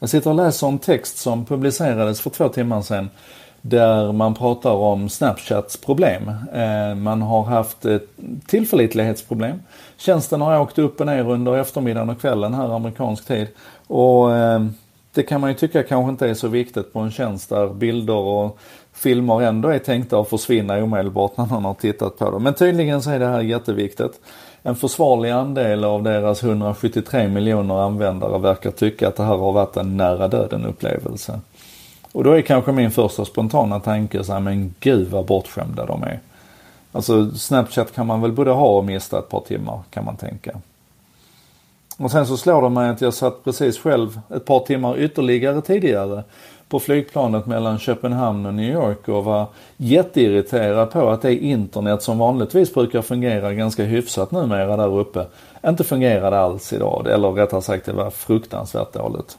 Jag sitter och läser en text som publicerades för två timmar sedan där man pratar om Snapchats problem. Eh, man har haft ett tillförlitlighetsproblem. Tjänsten har åkt upp och ner under eftermiddagen och kvällen här amerikansk tid. Och eh, det kan man ju tycka kanske inte är så viktigt på en tjänst där bilder och filmer ändå är tänkta att försvinna omedelbart när någon har tittat på dem. Men tydligen så är det här jätteviktigt. En försvarlig andel av deras 173 miljoner användare verkar tycka att det här har varit en nära döden upplevelse. Och då är kanske min första spontana tanke så här, men gud vad bortskämda de är. Alltså Snapchat kan man väl både ha och mista ett par timmar kan man tänka. Och sen så slår det mig att jag satt precis själv ett par timmar ytterligare tidigare på flygplanet mellan Köpenhamn och New York och var jätteirriterad på att det internet som vanligtvis brukar fungera ganska hyfsat numera där uppe inte fungerade alls idag. Eller rättare sagt det var fruktansvärt dåligt.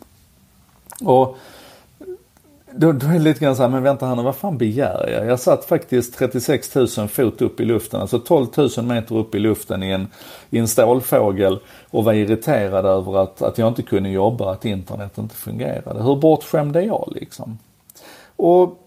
Och då, då är det lite grann så här, men vänta här nu, vad fan begär jag? Jag satt faktiskt 36 000 fot upp i luften, alltså 12 000 meter upp i luften i en, i en stålfågel och var irriterad över att, att jag inte kunde jobba, att internet inte fungerade. Hur bortskämd är jag liksom? Och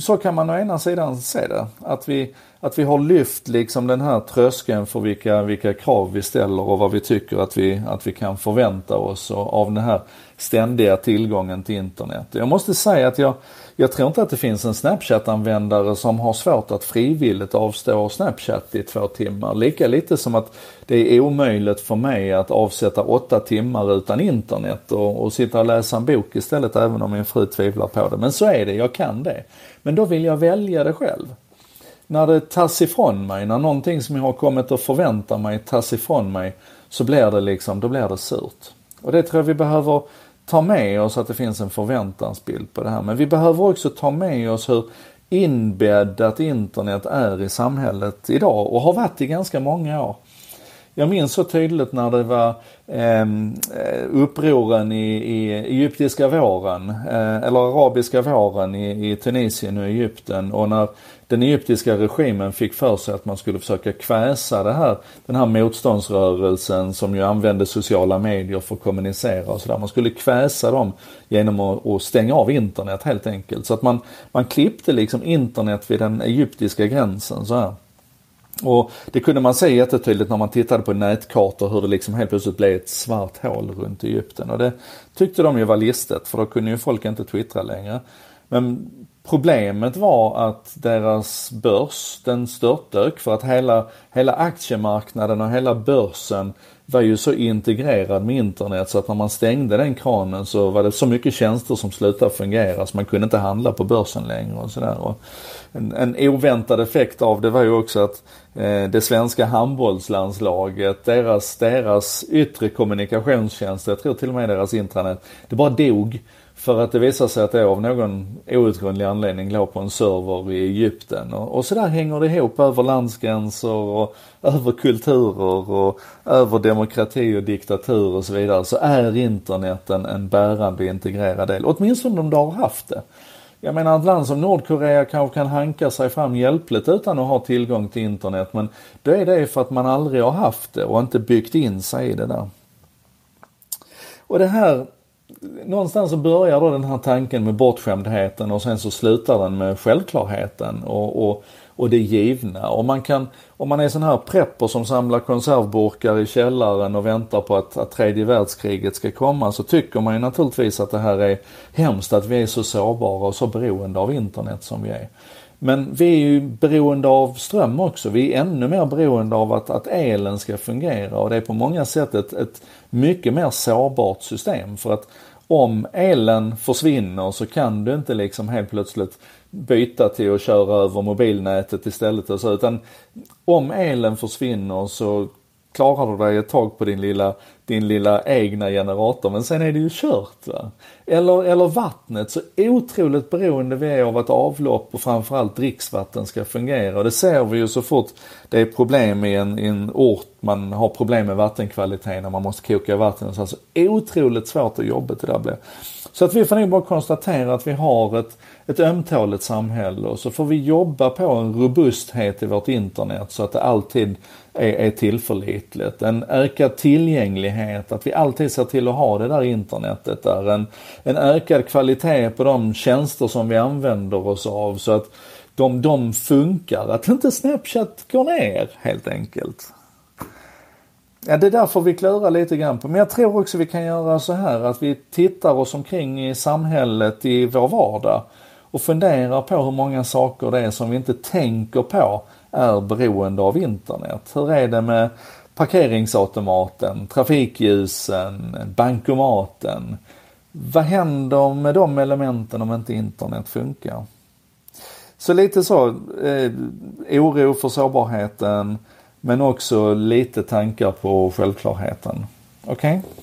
så kan man å ena sidan se det, att vi, att vi har lyft liksom den här tröskeln för vilka, vilka krav vi ställer och vad vi tycker att vi, att vi kan förvänta oss av den här ständiga tillgången till internet. Jag måste säga att jag, jag tror inte att det finns en Snapchat-användare som har svårt att frivilligt avstå Snapchat i två timmar. Lika lite som att det är omöjligt för mig att avsätta åtta timmar utan internet och, och sitta och läsa en bok istället även om min fru tvivlar på det. Men så är det, jag kan det. Men då vill jag välja det själv när det tas ifrån mig, när någonting som jag har kommit att förvänta mig tas ifrån mig, så blir det liksom, då blir det surt. Och det tror jag vi behöver ta med oss att det finns en förväntansbild på det här. Men vi behöver också ta med oss hur inbäddat internet är i samhället idag och har varit i ganska många år. Jag minns så tydligt när det var ehm, eh, upproren i, i egyptiska våren, eh, eller arabiska våren i, i Tunisien och Egypten och när den egyptiska regimen fick för sig att man skulle försöka kväsa det här, den här motståndsrörelsen som ju använde sociala medier för att kommunicera och sådär. Man skulle kväsa dem genom att, att, stänga av internet helt enkelt. Så att man, man klippte liksom internet vid den egyptiska gränsen så här. Och det kunde man se jättetydligt när man tittade på nätkartor hur det liksom helt plötsligt blev ett svart hål runt Egypten. Och det tyckte de ju var listet för då kunde ju folk inte twittra längre. Men Problemet var att deras börs, den störtdök för att hela, hela aktiemarknaden och hela börsen var ju så integrerad med internet så att när man stängde den kranen så var det så mycket tjänster som slutade fungera så man kunde inte handla på börsen längre och sådär. En, en oväntad effekt av det var ju också att eh, det svenska handbollslandslaget, deras, deras yttre kommunikationstjänst, jag tror till och med deras intranät, det bara dog för att det visade sig att det av någon outgrundlig anledning låg på en server i Egypten. Och, och sådär hänger det ihop över landsgränser och över kulturer och över demokrati demokrati och diktatur och så vidare. Så är internet en, en bärande integrerad del. Åtminstone om du har haft det. Jag menar ett land som Nordkorea kanske kan hanka sig fram hjälpligt utan att ha tillgång till internet. Men då är det för att man aldrig har haft det och inte byggt in sig i det där. Och det här någonstans så börjar då den här tanken med bortskämdheten och sen så slutar den med självklarheten och, och, och det givna. Och man kan, om man är sån här prepper som samlar konservburkar i källaren och väntar på att, att tredje världskriget ska komma så tycker man ju naturligtvis att det här är hemskt att vi är så sårbara och så beroende av internet som vi är. Men vi är ju beroende av ström också. Vi är ännu mer beroende av att, att elen ska fungera och det är på många sätt ett, ett mycket mer sårbart system. För att om elen försvinner så kan du inte liksom helt plötsligt byta till att köra över mobilnätet istället och så utan om elen försvinner så klarar du dig ett tag på din lilla, din lilla egna generator men sen är det ju kört. Va? Eller, eller vattnet, så otroligt beroende vi är av att avlopp och framförallt dricksvatten ska fungera. Och det ser vi ju så fort det är problem i en, i en ort, man har problem med vattenkvaliteten och man måste koka vatten. Så alltså otroligt svårt och jobbigt det där blir. Så att vi får nog bara konstatera att vi har ett, ett ömtåligt samhälle och så får vi jobba på en robusthet i vårt internet så att det alltid är, är tillförlitligt. En ökad tillgänglighet, att vi alltid ser till att ha det där internetet där. En, en ökad kvalitet på de tjänster som vi använder oss av så att de, de funkar. Att inte Snapchat går ner helt enkelt. Ja, det där får vi klura lite grann på. Men jag tror också vi kan göra så här att vi tittar oss omkring i samhället i vår vardag och funderar på hur många saker det är som vi inte tänker på är beroende av internet. Hur är det med parkeringsautomaten, trafikljusen, bankomaten? Vad händer med de elementen om inte internet funkar? Så lite så, eh, oro för sårbarheten men också lite tankar på självklarheten. Okej? Okay?